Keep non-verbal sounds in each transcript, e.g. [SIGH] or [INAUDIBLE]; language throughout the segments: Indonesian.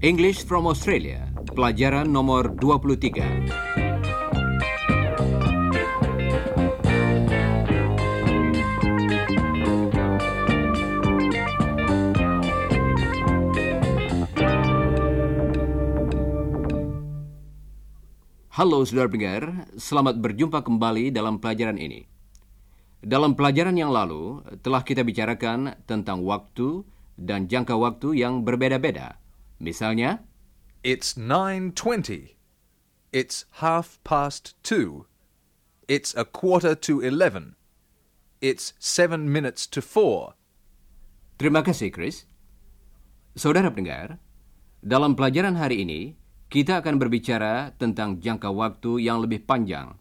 English from Australia, pelajaran nomor 23. Halo saudara pendengar, selamat berjumpa kembali dalam pelajaran ini. Dalam pelajaran yang lalu, telah kita bicarakan tentang waktu dan jangka waktu yang berbeda-beda. Misalnya, It's 9.20. It's half past two. It's a quarter to eleven. It's seven minutes to four. Terima kasih, Chris. Saudara pendengar, dalam pelajaran hari ini, kita akan berbicara tentang jangka waktu yang lebih panjang,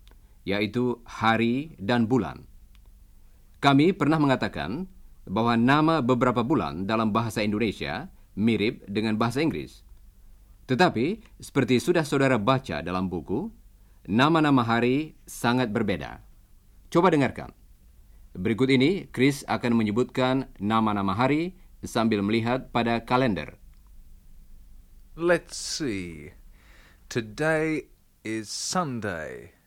yaitu hari dan bulan. Kami pernah mengatakan bahwa nama beberapa bulan dalam bahasa Indonesia mirip dengan bahasa Inggris. Tetapi, seperti sudah saudara baca dalam buku, nama-nama hari sangat berbeda. Coba dengarkan. Berikut ini, Chris akan menyebutkan nama-nama hari sambil melihat pada kalender. Let's see. Today is Sunday.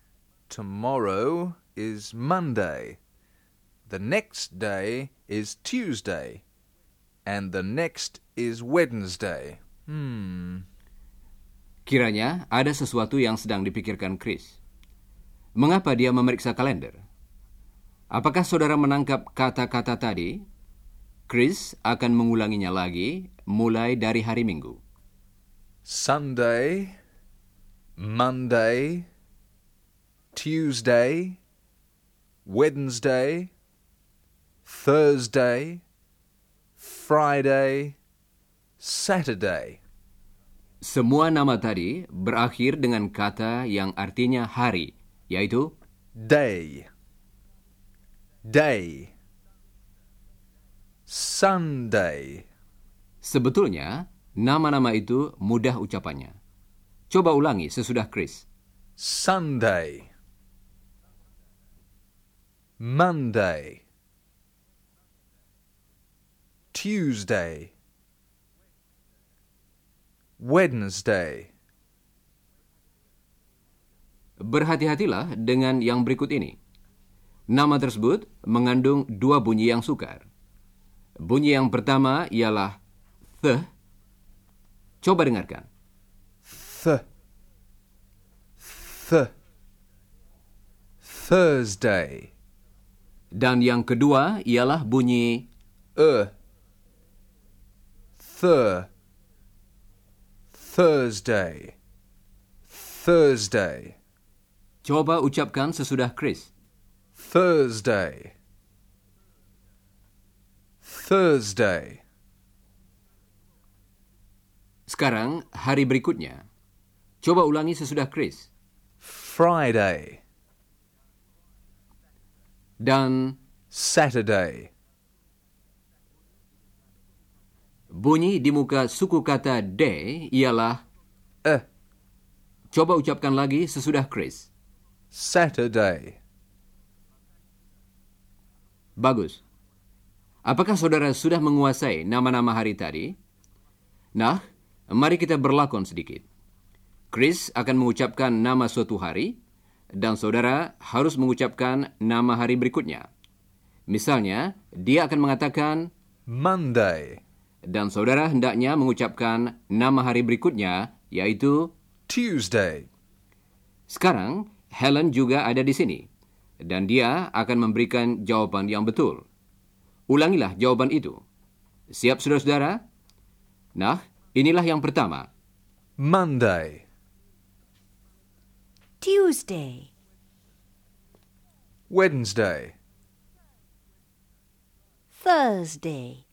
Tomorrow is Monday. The next day is Tuesday. And the next is Wednesday. Hmm. Kiranya ada sesuatu yang sedang dipikirkan Chris. Mengapa dia memeriksa kalender? Apakah saudara menangkap kata-kata tadi? Chris akan mengulanginya lagi mulai dari hari Minggu. Sunday, Monday, Tuesday, Wednesday, Thursday, Friday, Saturday. Semua nama tadi berakhir dengan kata yang artinya hari, yaitu Day, day, Sunday, sebetulnya nama-nama itu mudah ucapannya. Coba ulangi sesudah Chris. Sunday, Monday, Tuesday, Wednesday, Berhati-hatilah dengan yang berikut ini. Nama tersebut mengandung dua bunyi yang sukar. Bunyi yang pertama ialah th. Coba dengarkan. Th, th, Thursday, Dan yang kedua ialah bunyi uh, th, Thursday, Thursday, Coba ucapkan sesudah Chris. Thursday, Thursday, Sekarang hari berikutnya. Coba ulangi sesudah Chris. Friday, Dan Saturday, bunyi di muka suku kata day ialah uh, coba ucapkan lagi sesudah Chris. Saturday, Bagus. Apakah saudara sudah menguasai nama-nama hari tadi? Nah, mari kita berlakon sedikit. Chris akan mengucapkan nama suatu hari, dan saudara harus mengucapkan nama hari berikutnya. Misalnya, dia akan mengatakan, Monday, dan saudara hendaknya mengucapkan nama hari berikutnya, yaitu Tuesday, sekarang Helen juga ada di sini, dan dia akan memberikan jawaban yang betul. Ulangilah jawaban itu. Siap saudara-saudara? Nah, inilah yang pertama. Monday, Tuesday, Wednesday, Thursday,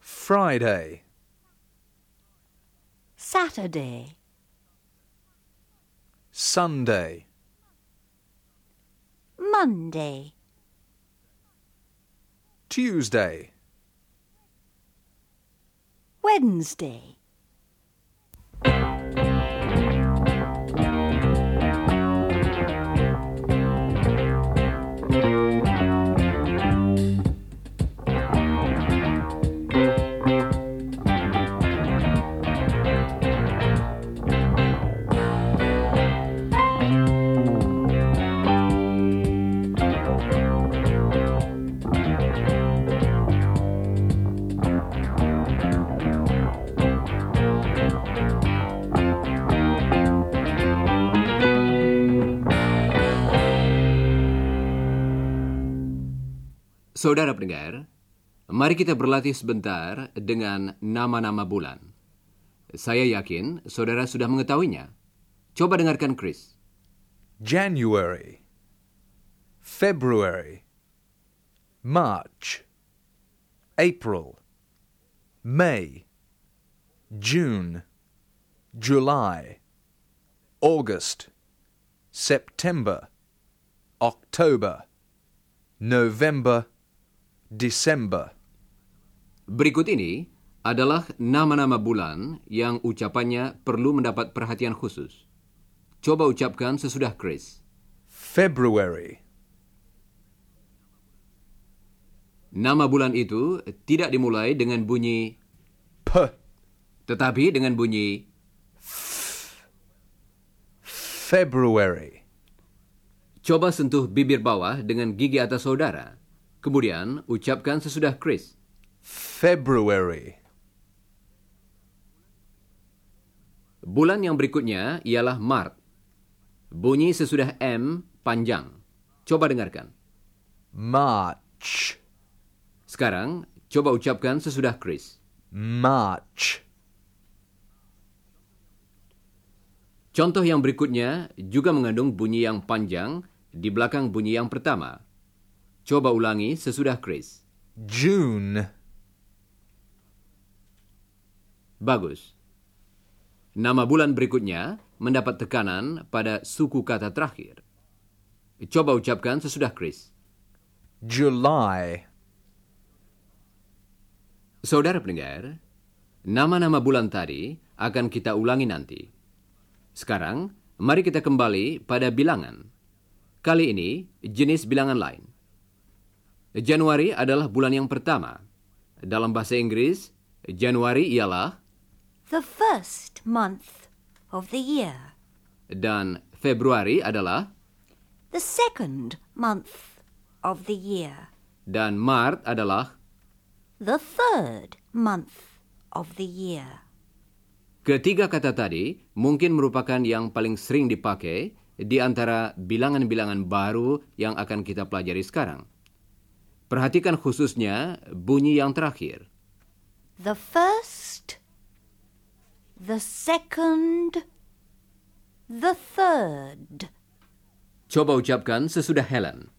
Friday, Saturday, Sunday, Monday, Tuesday, Wednesday. Saudara pendengar, mari kita berlatih sebentar dengan nama-nama bulan. Saya yakin saudara sudah mengetahuinya. Coba dengarkan Chris. January, February, March, April, May, June, July, August, September, October, November, December. Berikut ini adalah nama-nama bulan yang ucapannya perlu mendapat perhatian khusus. Coba ucapkan sesudah Chris. February, Nama bulan itu tidak dimulai dengan bunyi P, tetapi dengan bunyi February, coba sentuh bibir bawah dengan gigi atas saudara. Kemudian ucapkan sesudah Chris. February, Bulan yang berikutnya ialah Maret. Bunyi sesudah M panjang. Coba dengarkan. March, Sekarang coba ucapkan sesudah Chris. March, Contoh yang berikutnya juga mengandung bunyi yang panjang di belakang bunyi yang pertama. Coba ulangi sesudah Chris. June, Bagus. Nama bulan berikutnya mendapat tekanan pada suku kata terakhir. Coba ucapkan sesudah Chris. July, Saudara pendengar, nama-nama bulan tadi akan kita ulangi nanti. Sekarang, mari kita kembali pada bilangan. Kali ini, jenis bilangan lain. Januari adalah bulan yang pertama. Dalam bahasa Inggris, Januari ialah The first month of the year. dan Februari adalah The second month of the year. dan Maret adalah The third month of the year. Ketiga kata tadi mungkin merupakan yang paling sering dipakai di antara bilangan-bilangan baru yang akan kita pelajari sekarang. Perhatikan khususnya bunyi yang terakhir. The first, the second, the third. Coba ucapkan sesudah Helen.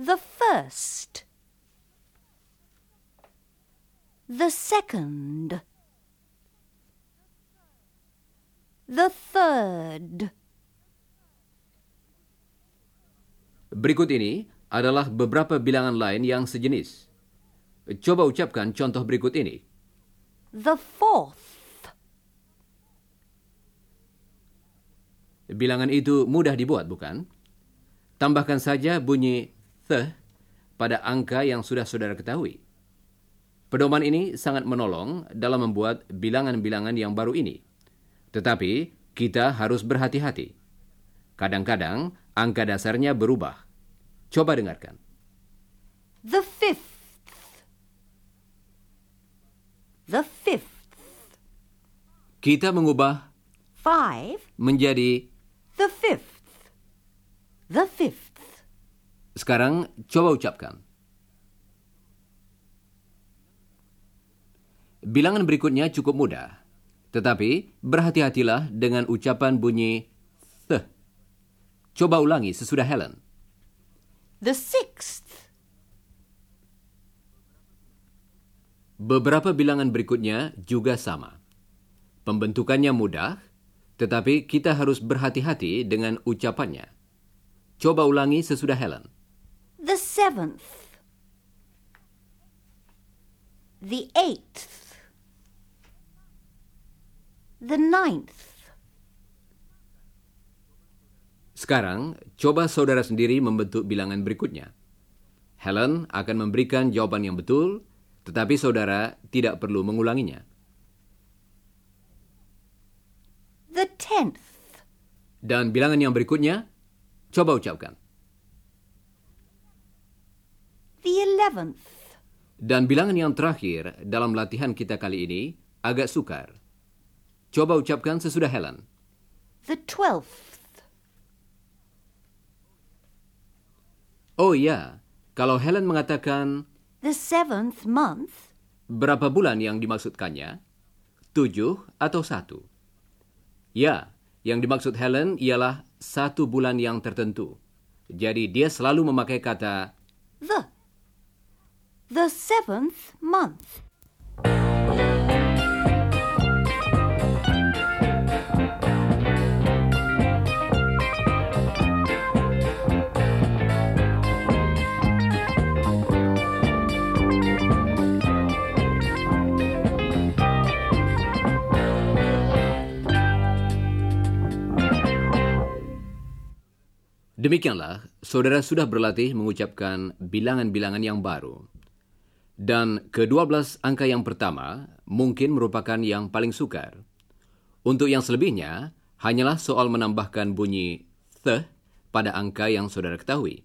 The first, the second, the third. Berikut ini adalah beberapa bilangan lain yang sejenis. Coba ucapkan contoh berikut ini. The fourth, Bilangan itu mudah dibuat, bukan? Tambahkan saja bunyi the pada angka yang sudah saudara ketahui. Pedoman ini sangat menolong dalam membuat bilangan-bilangan yang baru ini. Tetapi kita harus berhati-hati. Kadang-kadang angka dasarnya berubah. Coba dengarkan. the fifth, the fifth, Kita mengubah five, menjadi the fifth, the fifth. sekarang coba ucapkan. Bilangan berikutnya cukup mudah. Tetapi berhati-hatilah dengan ucapan bunyi the. Coba ulangi sesudah Helen. The sixth, Beberapa bilangan berikutnya juga sama. Pembentukannya mudah, tetapi kita harus berhati-hati dengan ucapannya. Coba ulangi sesudah Helen. the seventh, the eighth, the ninth, Sekarang, coba saudara sendiri membentuk bilangan berikutnya. Helen akan memberikan jawaban yang betul, tetapi saudara tidak perlu mengulanginya. the tenth, Dan bilangan yang berikutnya, coba ucapkan. the eleventh, Dan bilangan yang terakhir dalam latihan kita kali ini agak sukar. Coba ucapkan sesudah Helen. the twelfth, Oh ya, Kalau Helen mengatakan The seventh month? berapa bulan yang dimaksudkannya, tujuh atau satu? Ya, yang dimaksud Helen ialah satu bulan yang tertentu. Jadi dia selalu memakai kata The. The seventh month. Demikianlah, saudara sudah berlatih mengucapkan bilangan-bilangan yang baru. Dan ke-12 angka yang pertama mungkin merupakan yang paling sukar. Untuk yang selebihnya, hanyalah soal menambahkan bunyi th pada angka yang saudara ketahui.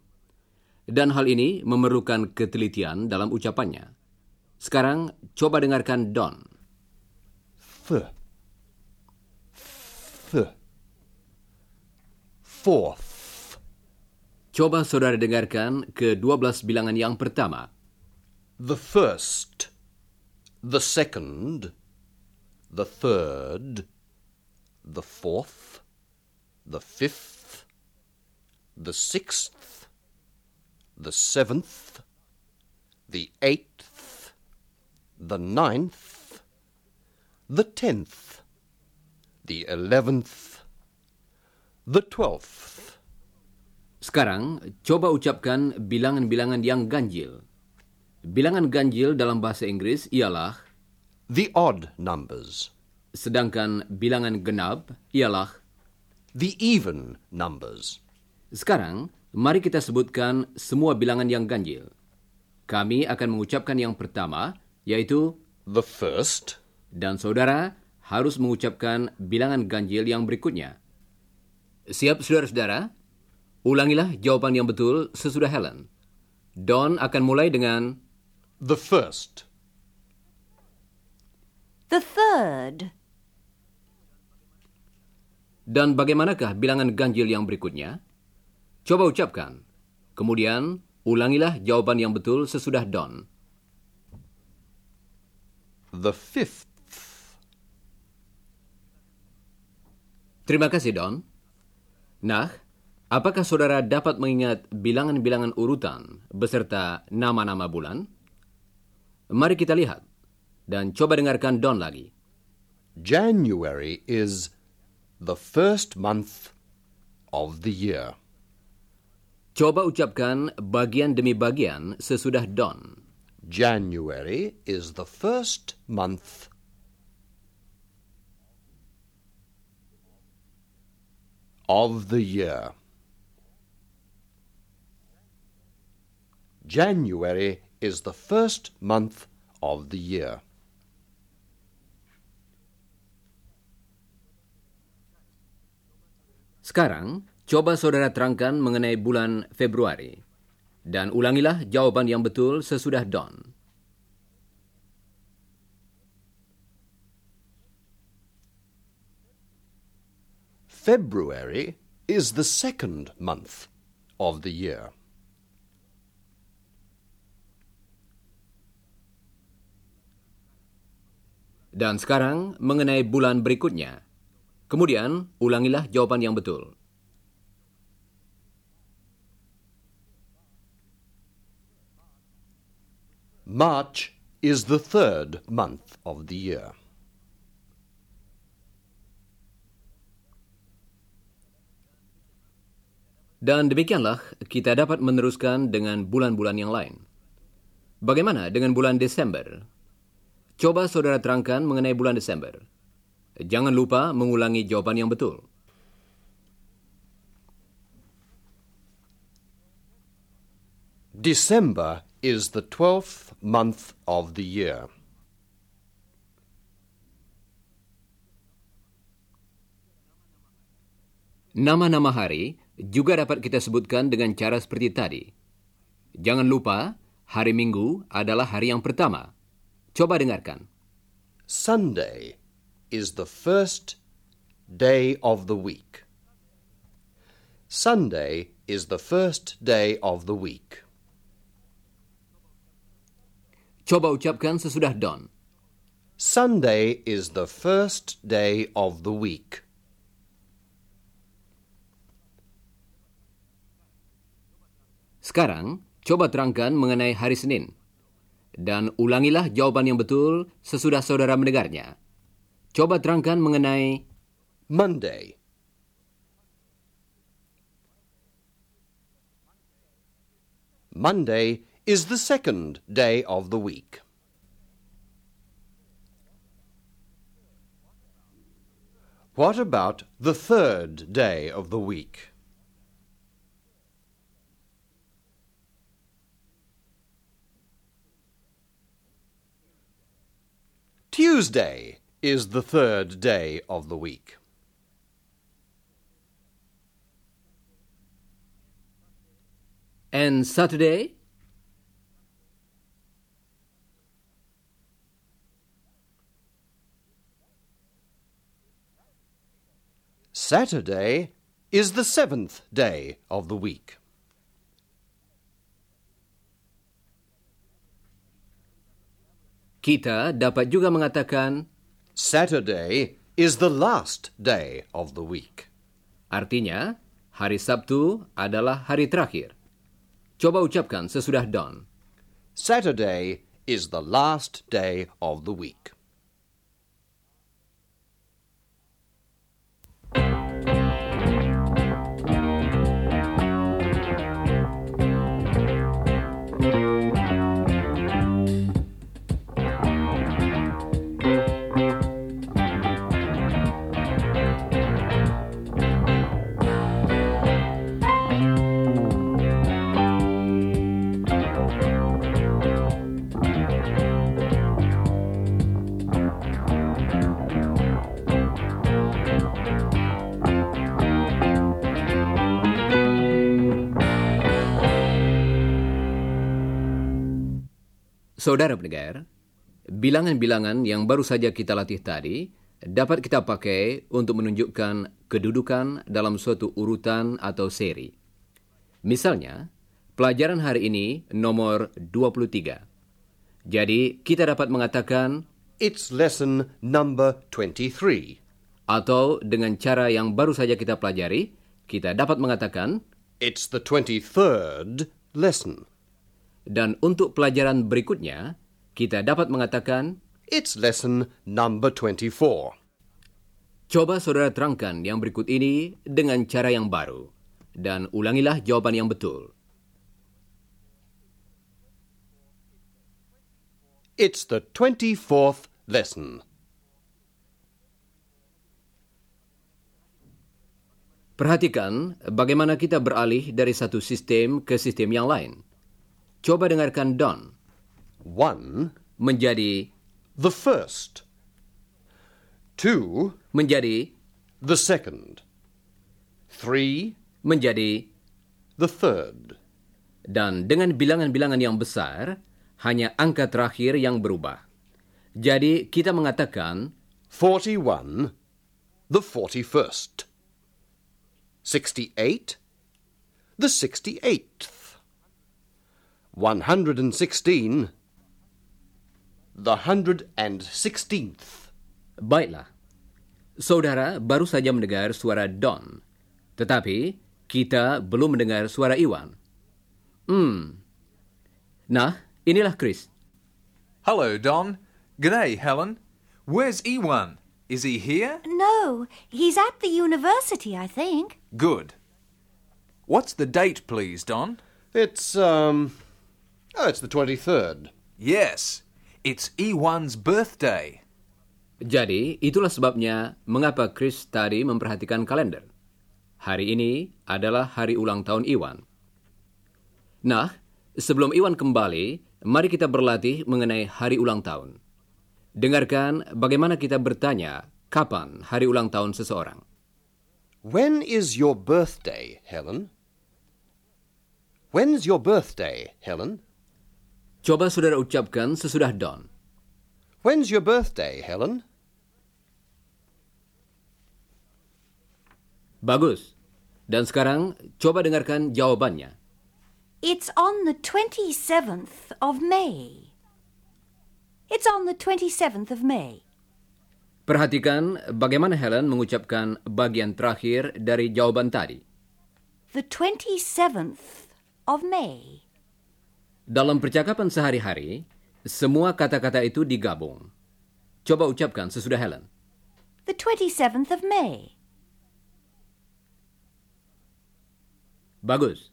Dan hal ini memerlukan ketelitian dalam ucapannya. Sekarang, coba dengarkan Don. th, th, fourth, Coba saudara dengarkan ke-12 bilangan yang pertama. the first, the second, the third, the fourth, the fifth, the sixth, the seventh, the eighth, the ninth, the tenth, the eleventh, the twelfth, Sekarang, coba ucapkan bilangan-bilangan yang ganjil. Bilangan ganjil dalam bahasa Inggris ialah, the odd numbers, sedangkan bilangan genap ialah. the even numbers, Sekarang, mari kita sebutkan semua bilangan yang ganjil. Kami akan mengucapkan yang pertama, yaitu, the first, dan saudara harus mengucapkan bilangan ganjil yang berikutnya. Siap, saudara-saudara? Ulangilah jawaban yang betul sesudah Helen. Don akan mulai dengan the first, The third. Dan bagaimanakah bilangan ganjil yang berikutnya? Coba ucapkan. Kemudian, ulangilah jawaban yang betul sesudah Don. the fifth, Terima kasih, Don. Nah, apakah saudara dapat mengingat bilangan-bilangan urutan beserta nama-nama bulan? Mari kita lihat. Dan coba dengarkan Don lagi. January is the first month of the year. Coba ucapkan bagian demi bagian sesudah Don. January is the first month of the year. January is the first month of the year. Sekarang, coba saudara terangkan mengenai bulan Februari. Dan ulangilah jawaban yang betul sesudah Don. February is the second month of the year. Dan sekarang mengenai bulan berikutnya. Kemudian, ulangilah jawaban yang betul. March is the third month of the year. Dan demikianlah kita dapat meneruskan dengan bulan-bulan yang lain. Bagaimana dengan bulan Desember? Coba saudara terangkan mengenai bulan Desember. Jangan lupa mengulangi jawaban yang betul. December is the twelfth month of the year. Nama-nama hari juga dapat kita sebutkan dengan cara seperti tadi. Jangan lupa, hari Minggu adalah hari yang pertama. Coba dengarkan. Sunday is the first day of the week. Sunday is the first day of the week. Coba ucapkan sesudah Don. Sunday is the first day of the week. Sekarang, coba terangkan mengenai hari Senin. Dan ulangilah jawaban yang betul sesudah saudara mendengarnya. Coba terangkan mengenai Monday. Monday is the second day of the week. What about the third day of the week? Tuesday is the third day of the week. and Saturday. Saturday is the seventh day of the week. Kita dapat juga mengatakan Saturday is the last day of the week. artinya hari Sabtu adalah hari terakhir. Coba ucapkan sesudah Don. Saturday is the last day of the week. Saudara pendengar, bilangan-bilangan yang baru saja kita latih tadi dapat kita pakai untuk menunjukkan kedudukan dalam suatu urutan atau seri. Misalnya, pelajaran hari ini nomor 23. Jadi, kita dapat mengatakan It's lesson number 23. atau dengan cara yang baru saja kita pelajari, kita dapat mengatakan It's the 23rd lesson. Dan untuk pelajaran berikutnya, kita dapat mengatakan It's lesson number 24. Coba saudara terangkan yang berikut ini dengan cara yang baru. Dan ulangilah jawaban yang betul. It's the 24th lesson. Perhatikan bagaimana kita beralih dari satu sistem ke sistem yang lain. Coba dengarkan Don One, menjadi the first. Two, menjadi the second. Three, menjadi the third. dan dengan bilangan-bilangan yang besar hanya angka terakhir yang berubah. Jadi kita mengatakan 41, the 41st. 68, the 68th. 116, the 116th. Baiklah. Saudara baru saja mendengar suara Don. Tetapi kita belum mendengar suara Iwan. Hmm. Nah, inilah Chris. Hello, Don. G'day, Helen. Where's Ewan? Is he here? No, he's at the university, I think. Good. What's the date, please, Don? It's, um, oh, it's the 23rd. Yes, it's Ewan's birthday. Jadi, itulah sebabnya mengapa Chris tadi memperhatikan kalender. Hari ini adalah hari ulang tahun Iwan. Nah, sebelum Iwan kembali, mari kita berlatih mengenai hari ulang tahun. Dengarkan bagaimana kita bertanya kapan hari ulang tahun seseorang. When is your birthday, Helen? When's your birthday, Helen? Coba saudara ucapkan sesudah Don. When's your birthday, Helen? Bagus. Dan sekarang coba dengarkan jawabannya. It's on the 27th of May. It's on the 27th of May. Perhatikan bagaimana Helen mengucapkan bagian terakhir dari jawaban tadi. The 27th of May. Dalam percakapan sehari-hari, semua kata-kata itu digabung. Coba ucapkan sesudah Helen. The 27th of May. Bagus.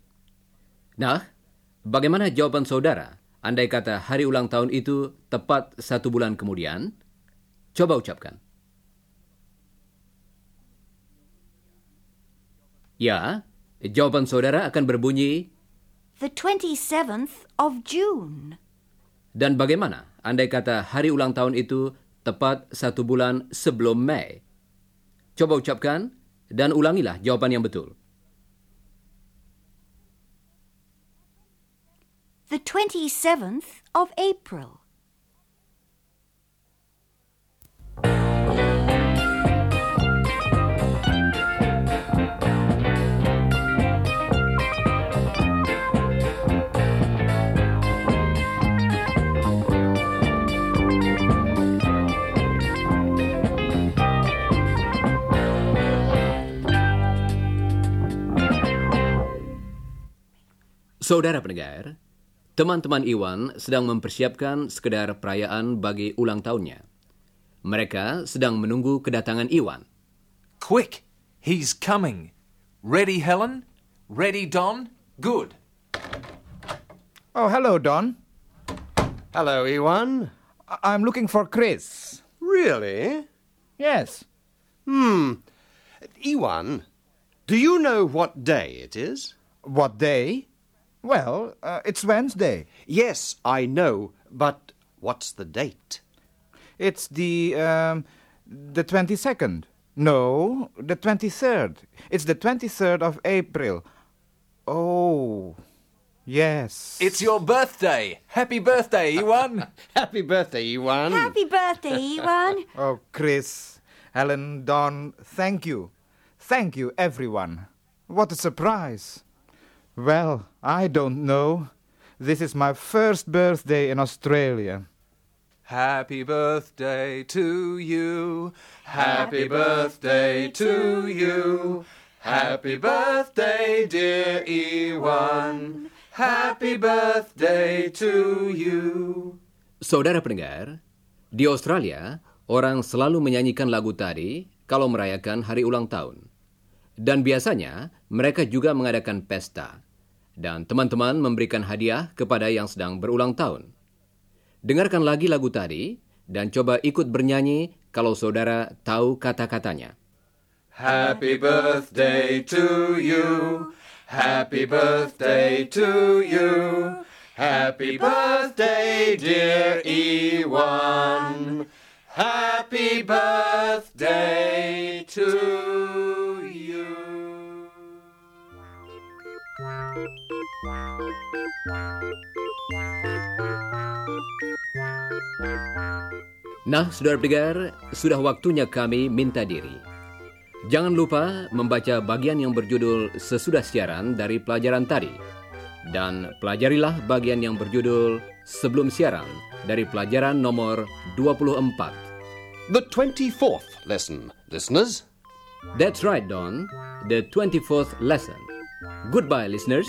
Nah, bagaimana jawaban saudara andai kata hari ulang tahun itu tepat satu bulan kemudian? Coba ucapkan. Ya, jawaban saudara akan berbunyi, The 27th of June. dan bagaimana andai kata hari ulang tahun itu tepat satu bulan sebelum Mei? Coba ucapkan dan ulangilah jawaban yang betul. The 27th of April. Saudara pendengar, teman-teman Iwan sedang mempersiapkan sekedar perayaan bagi ulang tahunnya. Mereka sedang menunggu kedatangan Iwan. Quick! He's coming. Ready, Helen? Ready, Don? Good. Oh, hello, Don. Hello, Iwan. I- I'm looking for Chris. Really? Yes. Hmm. Iwan, do you know what day it is? What day? Well, uh, it's Wednesday. Yes, I know, but what's the date? It's the um, the twenty second. No, the twenty third. It's the twenty third of April. Oh, yes. It's your birthday. Happy birthday, Ewan. Happy [LAUGHS] birthday, Ewan. Happy birthday, Iwan. [LAUGHS] Oh, Chris, Helen, Don, thank you, thank you, everyone. What a surprise! Well, I don't know. This is my first birthday in Australia. Happy birthday to you. Happy birthday to you. Happy birthday, dear Ewan. Happy birthday to you. Saudara pendengar, di Australia, orang selalu menyanyikan lagu tadi kalau merayakan hari ulang tahun. Dan biasanya, mereka juga mengadakan pesta. Dan teman-teman memberikan hadiah kepada yang sedang berulang tahun. Dengarkan lagi lagu tadi, dan coba ikut bernyanyi kalau saudara tahu kata-katanya. Happy birthday to you. Happy birthday to you. Happy birthday, dear Ewan. Happy birthday to Nah, saudara pendengar, sudah waktunya kami minta diri. Jangan lupa membaca bagian yang berjudul sesudah siaran dari pelajaran tadi. Dan pelajarilah bagian yang berjudul sebelum siaran dari pelajaran nomor 24. The 24th lesson, listeners. That's right, Don. The 24th lesson. Goodbye, listeners.